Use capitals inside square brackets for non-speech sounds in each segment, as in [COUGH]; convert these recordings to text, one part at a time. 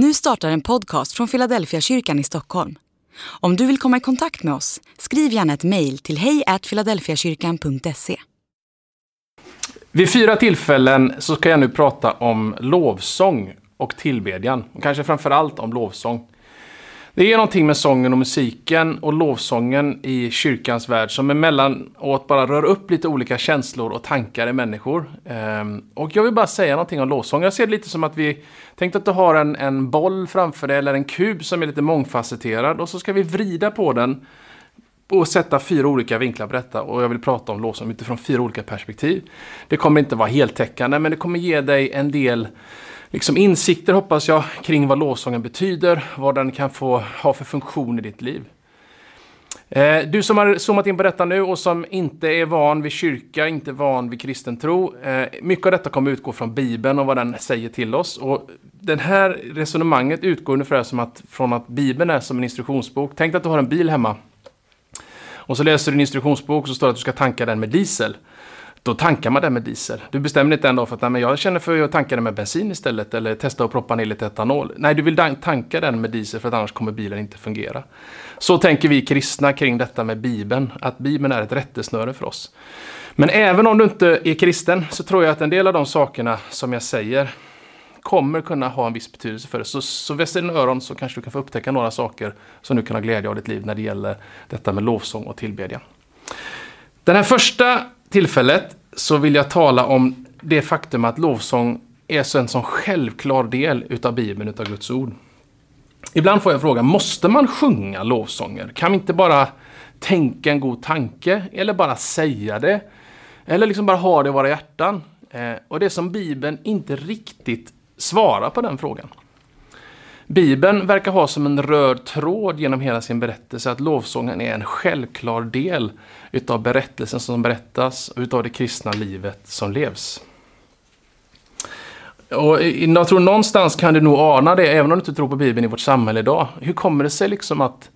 Nu startar en podcast från Philadelphia kyrkan i Stockholm. Om du vill komma i kontakt med oss, skriv gärna ett mejl till hejfiladelfiakyrkan.se. Vid fyra tillfällen så ska jag nu prata om lovsång och tillbedjan. Och kanske framför allt om lovsång. Det är någonting med sången och musiken och lovsången i kyrkans värld som emellanåt bara rör upp lite olika känslor och tankar i människor. Ehm, och jag vill bara säga någonting om lovsång. Jag ser det lite som att vi Tänk att du har en, en boll framför dig eller en kub som är lite mångfacetterad och så ska vi vrida på den och sätta fyra olika vinklar på detta och jag vill prata om lovsång utifrån fyra olika perspektiv. Det kommer inte vara heltäckande men det kommer ge dig en del liksom insikter hoppas jag kring vad lovsången betyder, vad den kan få ha för funktion i ditt liv. Eh, du som har zoomat in på detta nu och som inte är van vid kyrka, inte van vid kristen tro. Eh, mycket av detta kommer utgå från Bibeln och vad den säger till oss. Och det här resonemanget utgår ungefär som att, från att Bibeln är som en instruktionsbok. Tänk att du har en bil hemma. Och så läser du en instruktionsbok och så står det att du ska tanka den med diesel då tankar man den med diesel. Du bestämmer inte en dag för att nej, men jag känner för att tanka den med bensin istället eller testa att proppa ner lite etanol. Nej, du vill tanka den med diesel för att annars kommer bilen inte fungera. Så tänker vi kristna kring detta med Bibeln, att Bibeln är ett rättesnöre för oss. Men även om du inte är kristen så tror jag att en del av de sakerna som jag säger kommer kunna ha en viss betydelse för dig. Så, så väster dina öron så kanske du kan få upptäcka några saker som du kan ha glädje av i ditt liv när det gäller detta med lovsång och tillbedjan. Den här första tillfället så vill jag tala om det faktum att lovsång är en sån självklar del utav Bibeln, utav Guds ord. Ibland får jag frågan, måste man sjunga lovsånger? Kan vi inte bara tänka en god tanke eller bara säga det? Eller liksom bara ha det i våra hjärtan? Eh, och det är som Bibeln inte riktigt svarar på den frågan. Bibeln verkar ha som en röd tråd genom hela sin berättelse att lovsången är en självklar del utav berättelsen som berättas och utav det kristna livet som levs. Och jag tror någonstans kan du nog ana det, även om du inte tror på Bibeln i vårt samhälle idag. Hur kommer det sig liksom att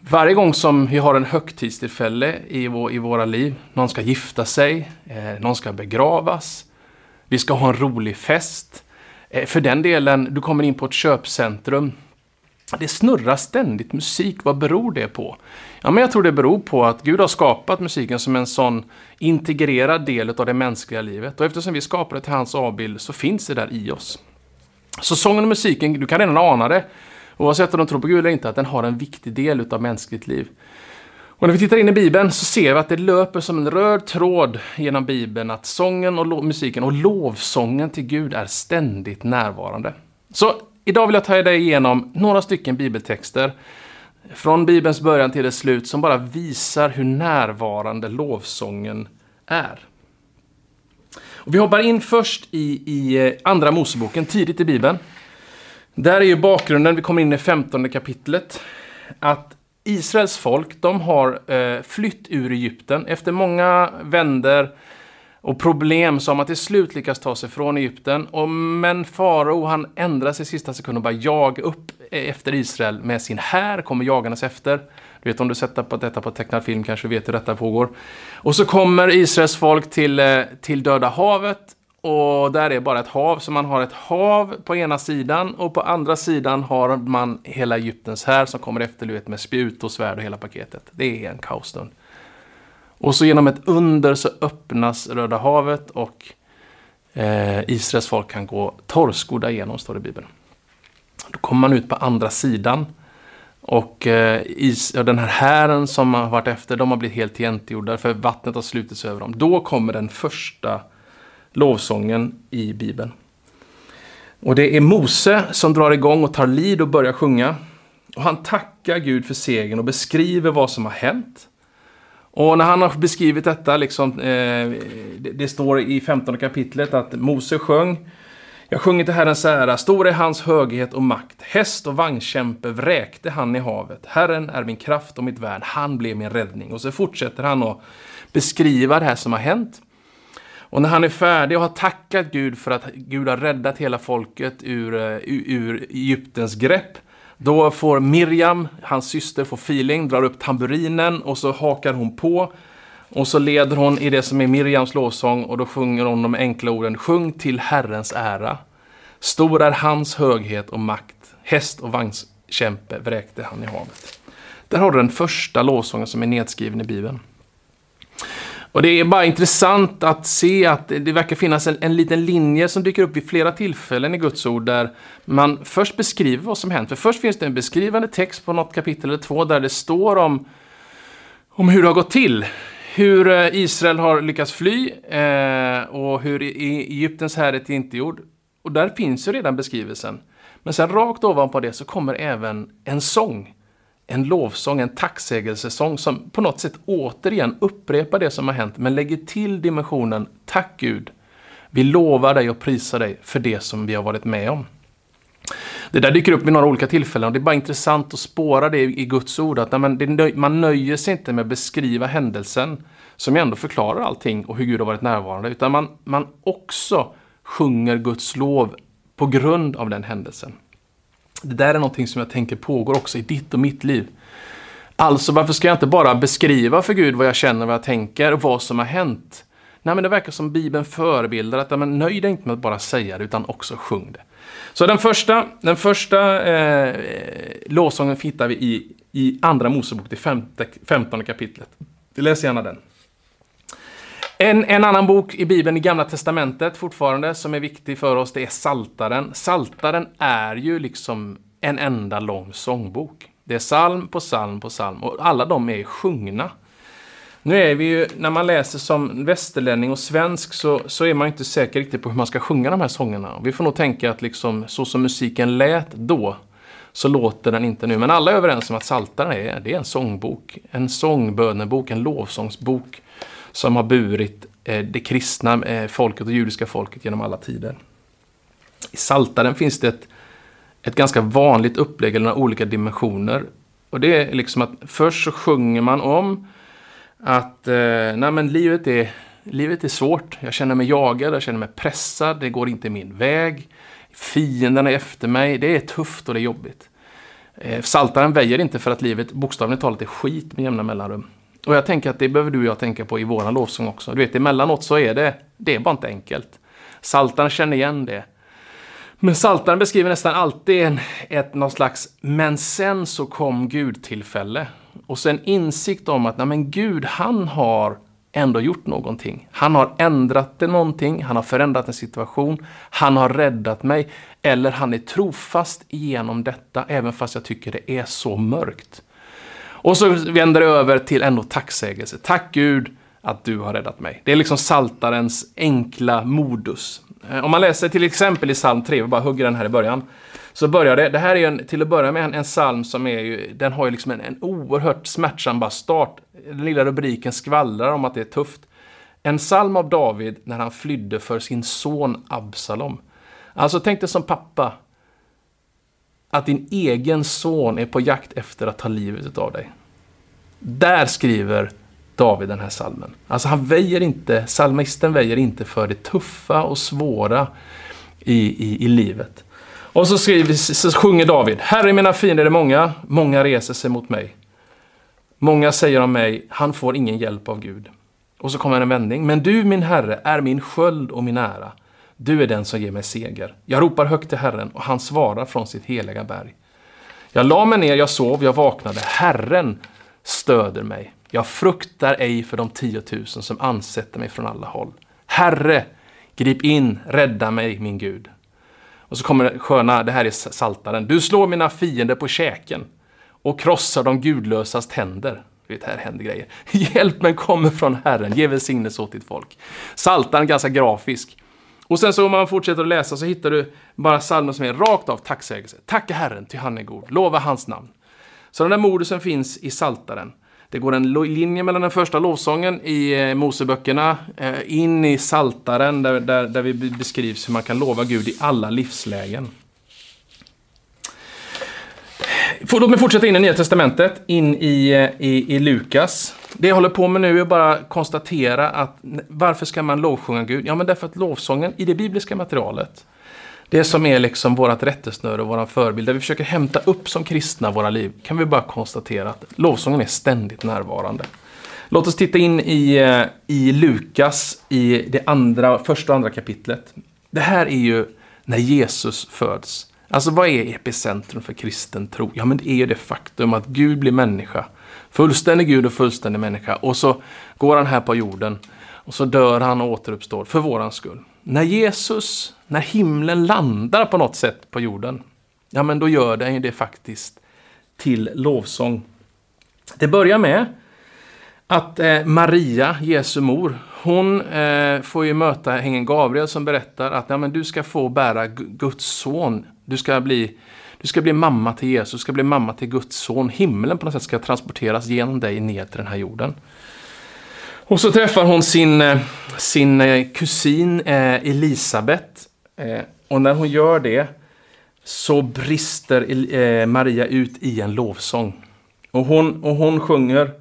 varje gång som vi har en högtidstillfälle i, vår, i våra liv, någon ska gifta sig, eh, någon ska begravas, vi ska ha en rolig fest, Eh, för den delen, du kommer in på ett köpcentrum. Det snurrar ständigt musik. Vad beror det på? Ja, men jag tror det beror på att Gud har skapat musiken som en sån integrerad del av det mänskliga livet. Och eftersom vi skapade till hans avbild så finns det där i oss. Så sången och musiken, du kan redan ana det, oavsett om de tror på Gud eller inte, att den har en viktig del av mänskligt liv. Och när vi tittar in i Bibeln så ser vi att det löper som en röd tråd genom Bibeln att sången och musiken och lovsången till Gud är ständigt närvarande. Så idag vill jag ta dig igenom några stycken bibeltexter från Bibelns början till dess slut som bara visar hur närvarande lovsången är. Och vi hoppar in först i, i eh, Andra Moseboken, tidigt i Bibeln. Där är ju bakgrunden, vi kommer in i 15 kapitlet, att Israels folk, de har eh, flytt ur Egypten. Efter många vänder och problem så har man till slut lyckats ta sig från Egypten. Och, men farao han ändrar sig i sista sekund och bara jaga upp efter Israel med sin här kommer jagandes efter. Du vet om du sätter på detta på tecknad film kanske du vet hur detta pågår. Och så kommer Israels folk till, eh, till Döda havet och där är bara ett hav, så man har ett hav på ena sidan och på andra sidan har man hela Egyptens här som kommer efter, du vet, med spjut och svärd och hela paketet. Det är en kaosstund. Och så genom ett under så öppnas Röda havet och eh, Israels folk kan gå torrskodda igenom, står det i Bibeln. Då kommer man ut på andra sidan och eh, is, ja, den här hären som har varit efter, de har blivit helt igengjorda för vattnet har slutits över dem. Då kommer den första lovsången i Bibeln. Och det är Mose som drar igång och tar lid och börjar sjunga. Och han tackar Gud för segern och beskriver vad som har hänt. Och när han har beskrivit detta, liksom, eh, det, det, står i 15 kapitlet att Mose sjöng jag sjunger till Herrens ära, stor är hans höghet och makt. Häst och vagnkämpe vräkte han i havet. Herren är min kraft och mitt värn, han blev min räddning. Och så fortsätter han att beskriva det här som har hänt. Och när han är färdig och har tackat Gud för att Gud har räddat hela folket ur, eh, ur, Egyptens grepp. Då får Miriam, hans syster, får feeling, drar upp tamburinen och så hakar hon på. Och så leder hon i det som är Miriams lovsång och då sjunger hon de enkla orden Sjung till Herrens ära. Stor är hans höghet och makt. Häst och vagnskämpe vräkte han i havet. Där har du den första lovsången som är nedskriven i Bibeln. Och det är bara intressant att se att det verkar finnas en, en liten linje som dyker upp vid flera tillfällen i Guds ord där man först beskriver vad som hänt. För först finns det en beskrivande text på något kapitel eller två där det står om, om hur det har gått till. Hur eh, Israel har lyckats fly eh, och hur e- e- Egyptens härlighet är inte gjord. Och där finns ju redan beskrivelsen. Men sen rakt ovanpå det så kommer även en sång en lovsång, en tacksägelsesång som på något sätt återigen upprepar det som har hänt, men lägger till dimensionen Tack Gud, vi lovar dig och prisar dig för det som vi har varit med om. Det där dyker upp vid några olika tillfällen och det är bara intressant att spåra det i Guds ord. Att man nöjer sig inte med att beskriva händelsen, som ändå förklarar allting och hur Gud har varit närvarande, utan man, man också sjunger Guds lov på grund av den händelsen. Det där är någonting som jag tänker pågår också i ditt och mitt liv. Alltså, varför ska jag inte bara beskriva för Gud vad jag känner, vad jag tänker och vad som har hänt? Nej, men det verkar som Bibeln förebildar att men, nöj dig inte med att bara säga det, utan också sjung det. Så den första, den första eh, lovsången hittar vi i, i Andra Mosebok, det femte, femtonde kapitlet. Vi läser gärna den. En, en annan bok i Bibeln i Gamla Testamentet fortfarande som är viktig för oss, det är Saltaren. Saltaren är ju liksom en enda lång sångbok. Det är psalm på psalm på psalm och alla de är sjungna. Nu är vi ju, när man läser som västerlänning och svensk så, så är man inte säker riktigt på hur man ska sjunga de här sångerna. Vi får nog tänka att liksom, så som musiken lät då, så låter den inte nu. Men alla är överens om att Saltaren är, det är en sångbok. En sångbönebok, en lovsångsbok som har burit eh, det kristna eh, folket och judiska folket genom alla tider. I Saltaren finns det ett, ett ganska vanligt upplägg, eller några olika dimensioner. Och det är liksom att först så sjunger man om att eh, nej men livet, är, livet är svårt. Jag känner mig jagad, jag känner mig pressad, det går inte min väg. Fienderna är efter mig, det är tufft och det är jobbigt. Eh, Saltaren väjer inte för att livet bokstavligt talat är skit med jämna mellanrum. Och jag tänker att det behöver du och jag tänka på i våran lovsång också. Du vet, emellanåt så är det, det är bara inte enkelt. Saltan känner igen det. Men Saltan beskriver nästan alltid en, ett någon slags men sen så kom Gud-tillfälle. Och sen insikt om att nej men Gud, han har ändå gjort någonting. Han har ändrat det någonting, han har förändrat en situation, han har räddat mig. Eller han är trofast genom detta, även fast jag tycker det är så mörkt. Och så vänder det över till ändå tacksägelse. Tack Gud att du har räddat mig. Det är liksom saltarens enkla modus. Eh, om man läser till exempel i psalm 3, vi bara hugger den här i början. Så börjar det, det här är en, till att börja med en, en psalm som är ju, den har ju liksom en, en oerhört smärtsam bara start. Den lilla rubriken skvallrar om att det är tufft. En psalm av David när han flydde för sin son Absalom. Alltså tänk dig som pappa att din egen son är på jakt efter att ta livet av dig. Där skriver David den här salmen. Alltså han väjer inte, salmisten väjer inte för det tuffa och svåra i, i, i livet. Och så, skriver, så sjunger David, Herre mina fiender är många, många reser sig mot mig. Många säger om mig, han får ingen hjälp av Gud. Och så kommer en vändning, men du min Herre är min sköld och min ära. Du är den som ger mig seger. Jag ropar högt till Herren och han svarar från sitt heliga berg. Jag la mig ner, jag sov, jag vaknade. Herren stöder mig. Jag fruktar ej för de tiotusen som ansätter mig från alla håll. Herre, grip in, rädda mig, min Gud. Och så kommer det sköna, det här är saltaren. Du slår mina fiender på käken och krossar de gudlösas tänder. Vet, här händer grejer. [LAUGHS] Hjälpen kommer från Herren, ge välsignelse åt ditt folk. Saltaren ganska grafisk. Och sen så om man fortsätter att läsa så hittar du bara psalmer som är rakt av tacksägelse. Tacka Herren, ty han är god. Lova hans namn. Så den där modusen finns i Saltaren. Det går en linje mellan den första lovsången i eh, Moseböckerna eh, in i Saltaren där, där, där vi beskrivs hur man kan lova Gud i alla livslägen. Låt mig fortsätta in i Nya Testamentet, in i, eh, i, i Lukas. Det jag håller på med nu är bara konstatera att varför ska man lovsjunga Gud? Ja, men därför att lovsången i det bibliska materialet, det som är liksom vårt rättesnöre och vår förebild, där vi försöker hämta upp som kristna våra liv, kan vi bara konstatera att lovsången är ständigt närvarande. Låt oss titta in i, eh, i Lukas, i det andra, första och andra kapitlet. Det här är ju när Jesus föds. Alltså vad är epicentrum för kristen tro? Ja men det är ju det faktum att Gud blir människa. Fullständig Gud och fullständig människa. Och så går han här på jorden. Och så dör han och återuppstår för våran skull. När Jesus, när himlen landar på något sätt på jorden. Ja men då gör den ju det faktiskt till lovsång. Det börjar med att eh, Maria, Jesu mor, hon eh, får ju möta ängeln Gabriel som berättar att ja, men du ska få bära Guds son. Du ska, bli, du ska bli mamma till Jesus, du ska bli mamma till Guds son. Himlen på något sätt ska transporteras genom dig ner till den här jorden. Och så träffar hon sin, eh, sin eh, kusin eh, Elisabet. Eh, och när hon gör det så brister Maria ut i en lovsång. Och hon, och hon sjunger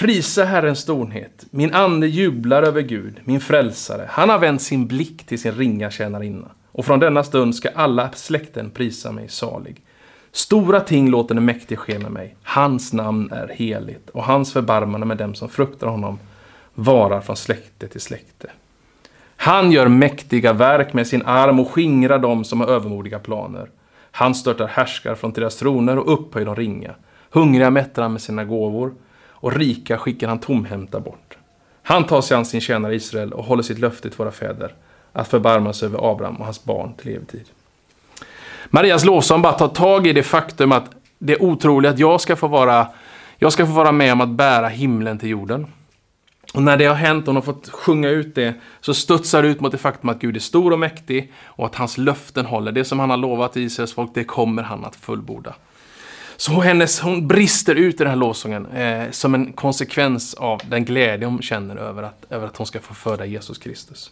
Prisa Herrens storhet. Min ande jublar över Gud, min frälsare. Han har vänt sin blick till sin ringa tjänarinna. Och från denna stund ska alla släkten prisa mig salig. Stora ting låter den mäktige ske med mig. Hans namn är heligt och hans förbarmande med dem som fruktar honom varar från släkte till släkte. Han gör mäktiga verk med sin arm och skingrar dem som har övermodiga planer. Han störtar härskar från deras troner och upphöjer de ringa. Hungriga mättar han med sina gåvor och rika skickar han tomhänta bort. Han tar sig an sin tjänare Israel och håller sitt löfte till våra fäder att förbarma sig över Abraham och hans barn till evig tid. Marias lovsång bara tar tag i det faktum att det är otroligt att jag ska få vara, jag ska få vara med om att bära himlen till jorden. Och när det har hänt och hon har fått sjunga ut det så studsar det ut mot det faktum att Gud är stor och mäktig och att hans löften håller. Det som han har lovat Israels folk, det kommer han att fullborda. Så hennes, hon brister ut i den här lovsången eh, som en konsekvens av den glädje hon känner över att, över att hon ska få föda Jesus Kristus.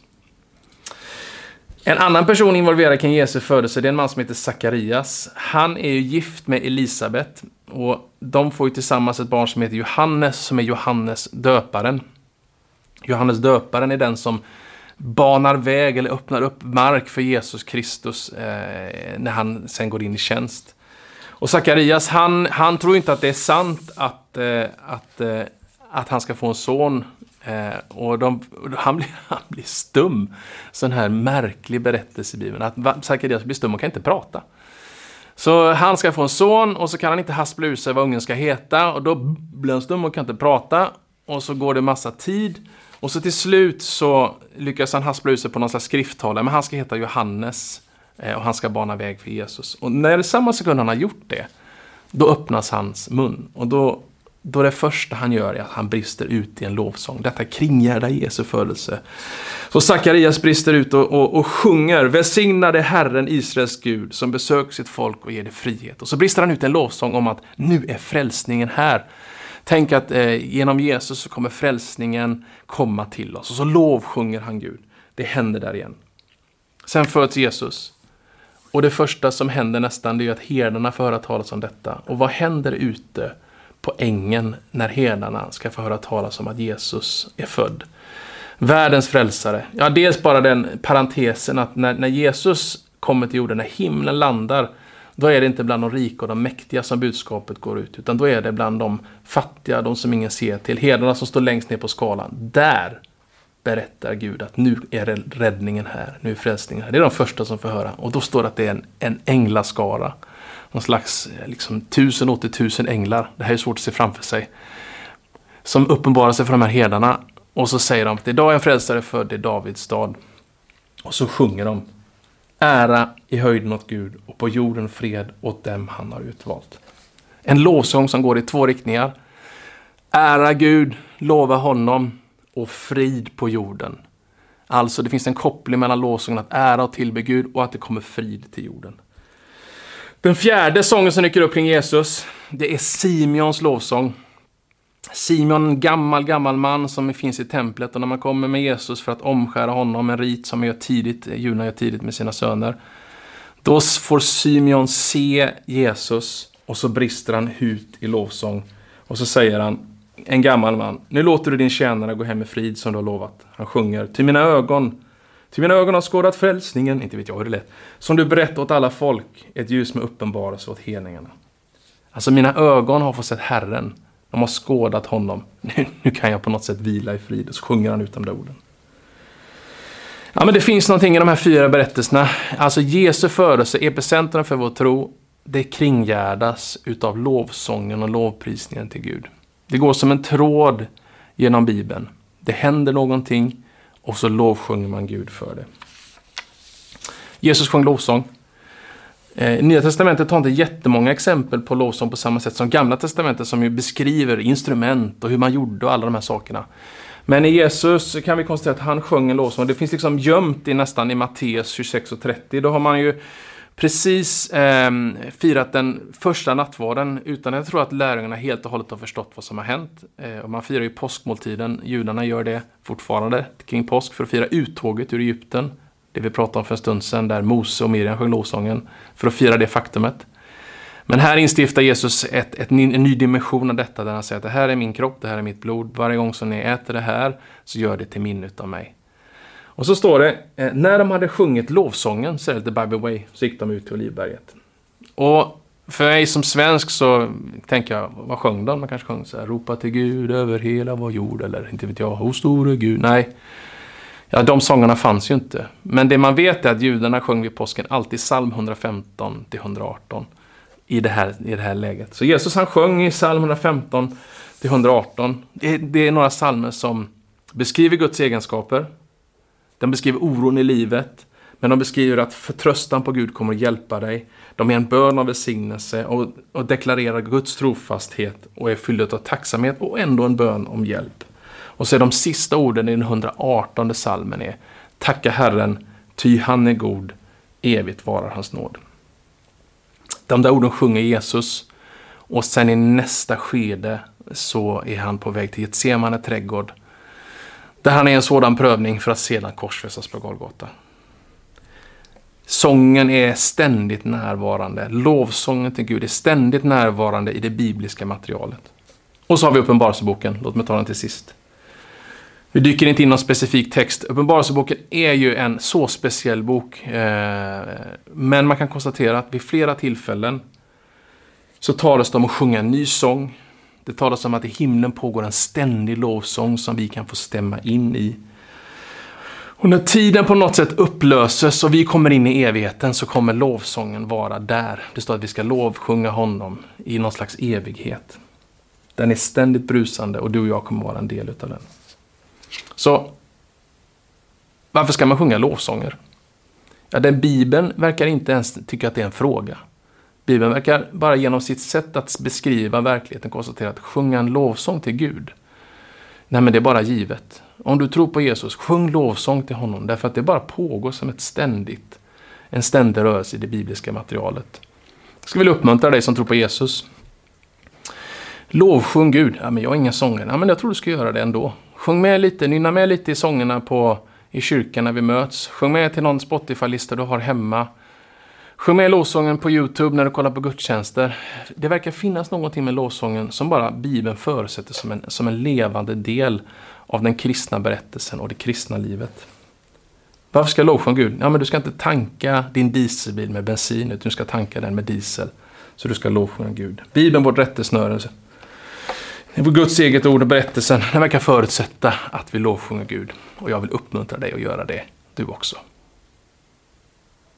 En annan person involverad kring Jesu födelse, det är en man som heter Sakarias. Han är ju gift med Elisabet och de får ju tillsammans ett barn som heter Johannes, som är Johannes döparen. Johannes döparen är den som banar väg eller öppnar upp mark för Jesus Kristus eh, när han sen går in i tjänst. Och Sakarias, han, han tror inte att det är sant att, eh, att, eh, att han ska få en son. Eh, och de, han, blir, [LAUGHS] han blir stum. Sån här märklig berättelse i Bibeln. Att Sakarias blir stum och kan inte prata. Så han ska få en son och så kan han inte haspla ur sig vad ungen ska heta. Och då blir han stum och kan inte prata. Och så går det massa tid. Och så till slut så lyckas han haspla ur sig på någon slags skrifthållare. Men han ska heta Johannes. Eh, och han ska bana väg för Jesus. Och när samma sekund han har gjort det, då öppnas hans mun. Och då, då det första han gör är att han brister ut i en lovsång. Detta kringgärdar Jesu födelse. Så Sakarias brister ut och, och, och sjunger Välsignade Herren Israels Gud som besöker sitt folk och ger det frihet. Och så brister han ut i en lovsång om att nu är frälsningen här. Tänk att eh, genom Jesus så kommer frälsningen komma till oss. Och så lovsjunger han Gud. Det händer där igen. Sen föds Jesus. Och det första som händer nästan det är att herdarna får höra talas om detta. Och vad händer ute på ängen när herdarna ska få höra talas om att Jesus är född? Världens frälsare. Ja, dels bara den parentesen att när, när Jesus kommer till jorden, när himlen landar, då är det inte bland de rika och de mäktiga som budskapet går ut, utan då är det bland de fattiga, de som ingen ser till, herdarna som står längst ner på skalan. Där berättar Gud att nu är räddningen här, nu är frälsningen här. Det är de första som får höra. Och då står det att det är en, en änglaskara. Någon slags eh, liksom, tusen åter tusen änglar. Det här är svårt att se framför sig. Som uppenbarar sig för de här herdarna. Och så säger de att idag är en frälsare född i Davids stad. Och så sjunger de. Ära i höjden åt Gud och på jorden fred åt dem han har utvalt. En lovsång som går i två riktningar. Ära Gud, lova honom och frid på jorden. Alltså det finns en koppling mellan lovsången att ära och tillbe Gud och att det kommer frid till jorden. Den fjärde sången som dyker upp kring Jesus, det är Simeons lovsång. Simeon, en gammal, gammal man som finns i templet och när man kommer med Jesus för att omskära honom, en rit som gör tidigt, eh, judarna gör tidigt med sina söner. Då får Simeon se Jesus och så brister han ut i lovsång. Och så säger han, en gammal man. Nu låter du din tjänare gå hem med frid som du har lovat. Han sjunger. Till mina ögon, till mina ögon har skådat frälsningen, inte vet jag hur det lät, som du berättar åt alla folk, ett ljus med uppenbarelse åt hedningarna. Alltså mina ögon har fått sett Herren. De har skådat honom. Nu, nu kan jag på något sätt vila i frid. Och så sjunger han ut de där orden. Ja, men det finns någonting i de här fyra berättelserna. Alltså Jesu födelse, epicentrum för vår tro, det kringgärdas utav lovsången och lovprisningen till Gud. Det går som en tråd genom Bibeln. Det händer någonting och så lovsjunger man Gud för det. Jesus sjöng lovsång. Eh, Nya Testamentet har inte jättemånga exempel på lovsång på samma sätt som Gamla Testamentet som ju beskriver instrument och hur man gjorde och alla de här sakerna. Men i Jesus kan vi konstatera att han sjöng en lovsång. Det finns liksom gömt i nästan i Matteus 26 och 30. Då har man ju precis eh, firat den första nattvarden utan jag tror att lärjungarna helt och hållet har förstått vad som har hänt. Eh, och man firar ju påskmåltiden. Judarna gör det fortfarande kring påsk för att fira uttåget ur Egypten. Det vi pratade om för en stund sedan där Mose och Miriam sjöng lovsången för att fira det faktumet. Men här instiftar Jesus ett, ett, en ny dimension av detta där han säger att det här är min kropp, det här är mitt blod. Varje gång som ni äter det här så gör det till minne av mig. Och så står det, eh, när de hade sjungit lovsången, säger det By the Way, så gick de ut till Olivberget. Och för mig som svensk så tänker jag, vad sjöng de? Man kanske sjöng så här, ropa till Gud över hela vår jord, eller inte vet jag, o store Gud. Nej, ja, de sångerna fanns ju inte. Men det man vet är att judarna sjöng vid påsken alltid psalm 115 till 118 i det här, i det här läget. Så Jesus han sjöng i psalm 115 till 118. Det, det är några psalmer som beskriver Guds egenskaper. Den beskriver oron i livet. Men de beskriver att förtröstan på Gud kommer att hjälpa dig. De är en bön av välsignelse och, och deklarerar Guds trofasthet och är fyllda av tacksamhet och ändå en bön om hjälp. Och så är de sista orden i den 118 salmen är Tacka Herren, ty han är god, evigt varar hans nåd. De där orden sjunger Jesus och sen i nästa skede så är han på väg till Getsemane trädgård där han är en sådan prövning för att sedan korsfästas på Golgata. Sången är ständigt närvarande. Lovsången till Gud är ständigt närvarande i det bibliska materialet. Och så har vi Uppenbarelseboken. Låt mig ta den till sist. Vi dyker inte in någon specifik text. Uppenbarelseboken är ju en så speciell bok. Eh, men man kan konstatera att vid flera tillfällen så talas det om att sjunga en ny sång. Det talas om att i himlen pågår en ständig lovsång som vi kan få stämma in i. Och när tiden på något sätt upplöses och vi kommer in i evigheten så kommer lovsången vara där. Det står att vi ska lovsjunga honom i någon slags evighet. Den är ständigt brusande och du och jag kommer vara en del utav den. Så varför ska man sjunga lovsånger? Ja, den Bibeln verkar inte ens tycka att det är en fråga. Bibeln verkar bara genom sitt sätt att beskriva verkligheten konstatera att sjunga en lovsång till Gud. Nej, men det är bara givet. Om du tror på Jesus, sjung lovsång till honom därför att det bara pågår som ett ständigt, en ständig rörelse i det bibliska materialet. Jag skulle vilja uppmuntra dig som tror på Jesus. Lovsjung Gud. Ja, men jag är ingen sångare. Ja, men jag tror du ska göra det ändå. Sjung med lite, nynna med lite i sångerna på, i kyrkan när vi möts. Sjung med till någon Spotify-lista du har hemma. Sjung med lovsången på Youtube när du kollar på gudstjänster. Det verkar finnas någonting med lovsången som bara Bibeln förutsätter som en, som en levande del av den kristna berättelsen och det kristna livet. Varför ska jag lovsjunga Gud? Ja, men du ska inte tanka din dieselbil med bensin, utan du ska tanka den med diesel. Så du ska lovsjunga Gud. Bibeln, vårt rättesnöre. Guds eget ord och berättelsen, den verkar förutsätta att vi lovsjunger Gud. Och jag vill uppmuntra dig att göra det, du också.